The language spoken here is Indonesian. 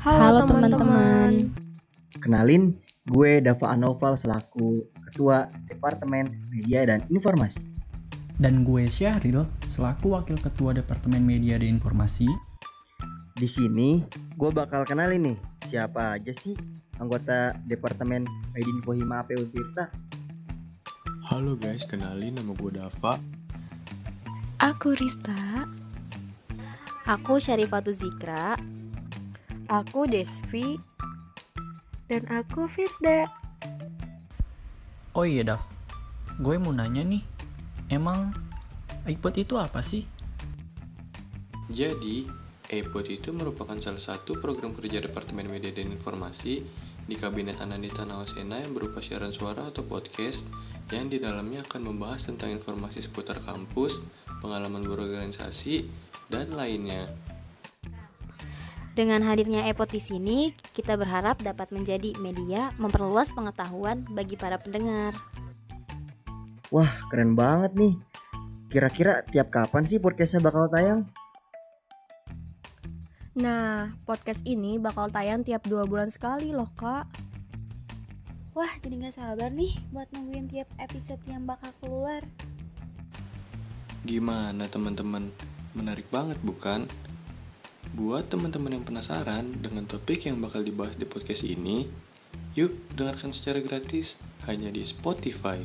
Halo teman-teman. Kenalin, gue Dava Anoval selaku Ketua Departemen Media dan Informasi. Dan gue Syahril selaku Wakil Ketua Departemen Media dan Informasi. Di sini, gue bakal kenalin nih siapa aja sih anggota Departemen Media Info Hima AP Untirta. Halo guys, kenalin nama gue Dava. Aku Rista. Aku Syarifatu Zikra. Aku Desvi. Dan aku Firda. Oh iya Dav, gue mau nanya nih, emang iPod itu apa sih? Jadi, iPod itu merupakan salah satu program kerja Departemen Media dan Informasi di Kabinet Anandita Nawasena yang berupa siaran suara atau podcast yang di dalamnya akan membahas tentang informasi seputar kampus, pengalaman berorganisasi, dan lainnya. Dengan hadirnya iPod di sini, kita berharap dapat menjadi media memperluas pengetahuan bagi para pendengar. Wah, keren banget nih. Kira-kira tiap kapan sih podcastnya bakal tayang? Nah, podcast ini bakal tayang tiap dua bulan sekali loh kak. Wah, jadi gak sabar nih buat nungguin tiap episode yang bakal keluar. Gimana teman-teman? Menarik banget bukan? Buat teman-teman yang penasaran dengan topik yang bakal dibahas di podcast ini, yuk dengarkan secara gratis hanya di Spotify.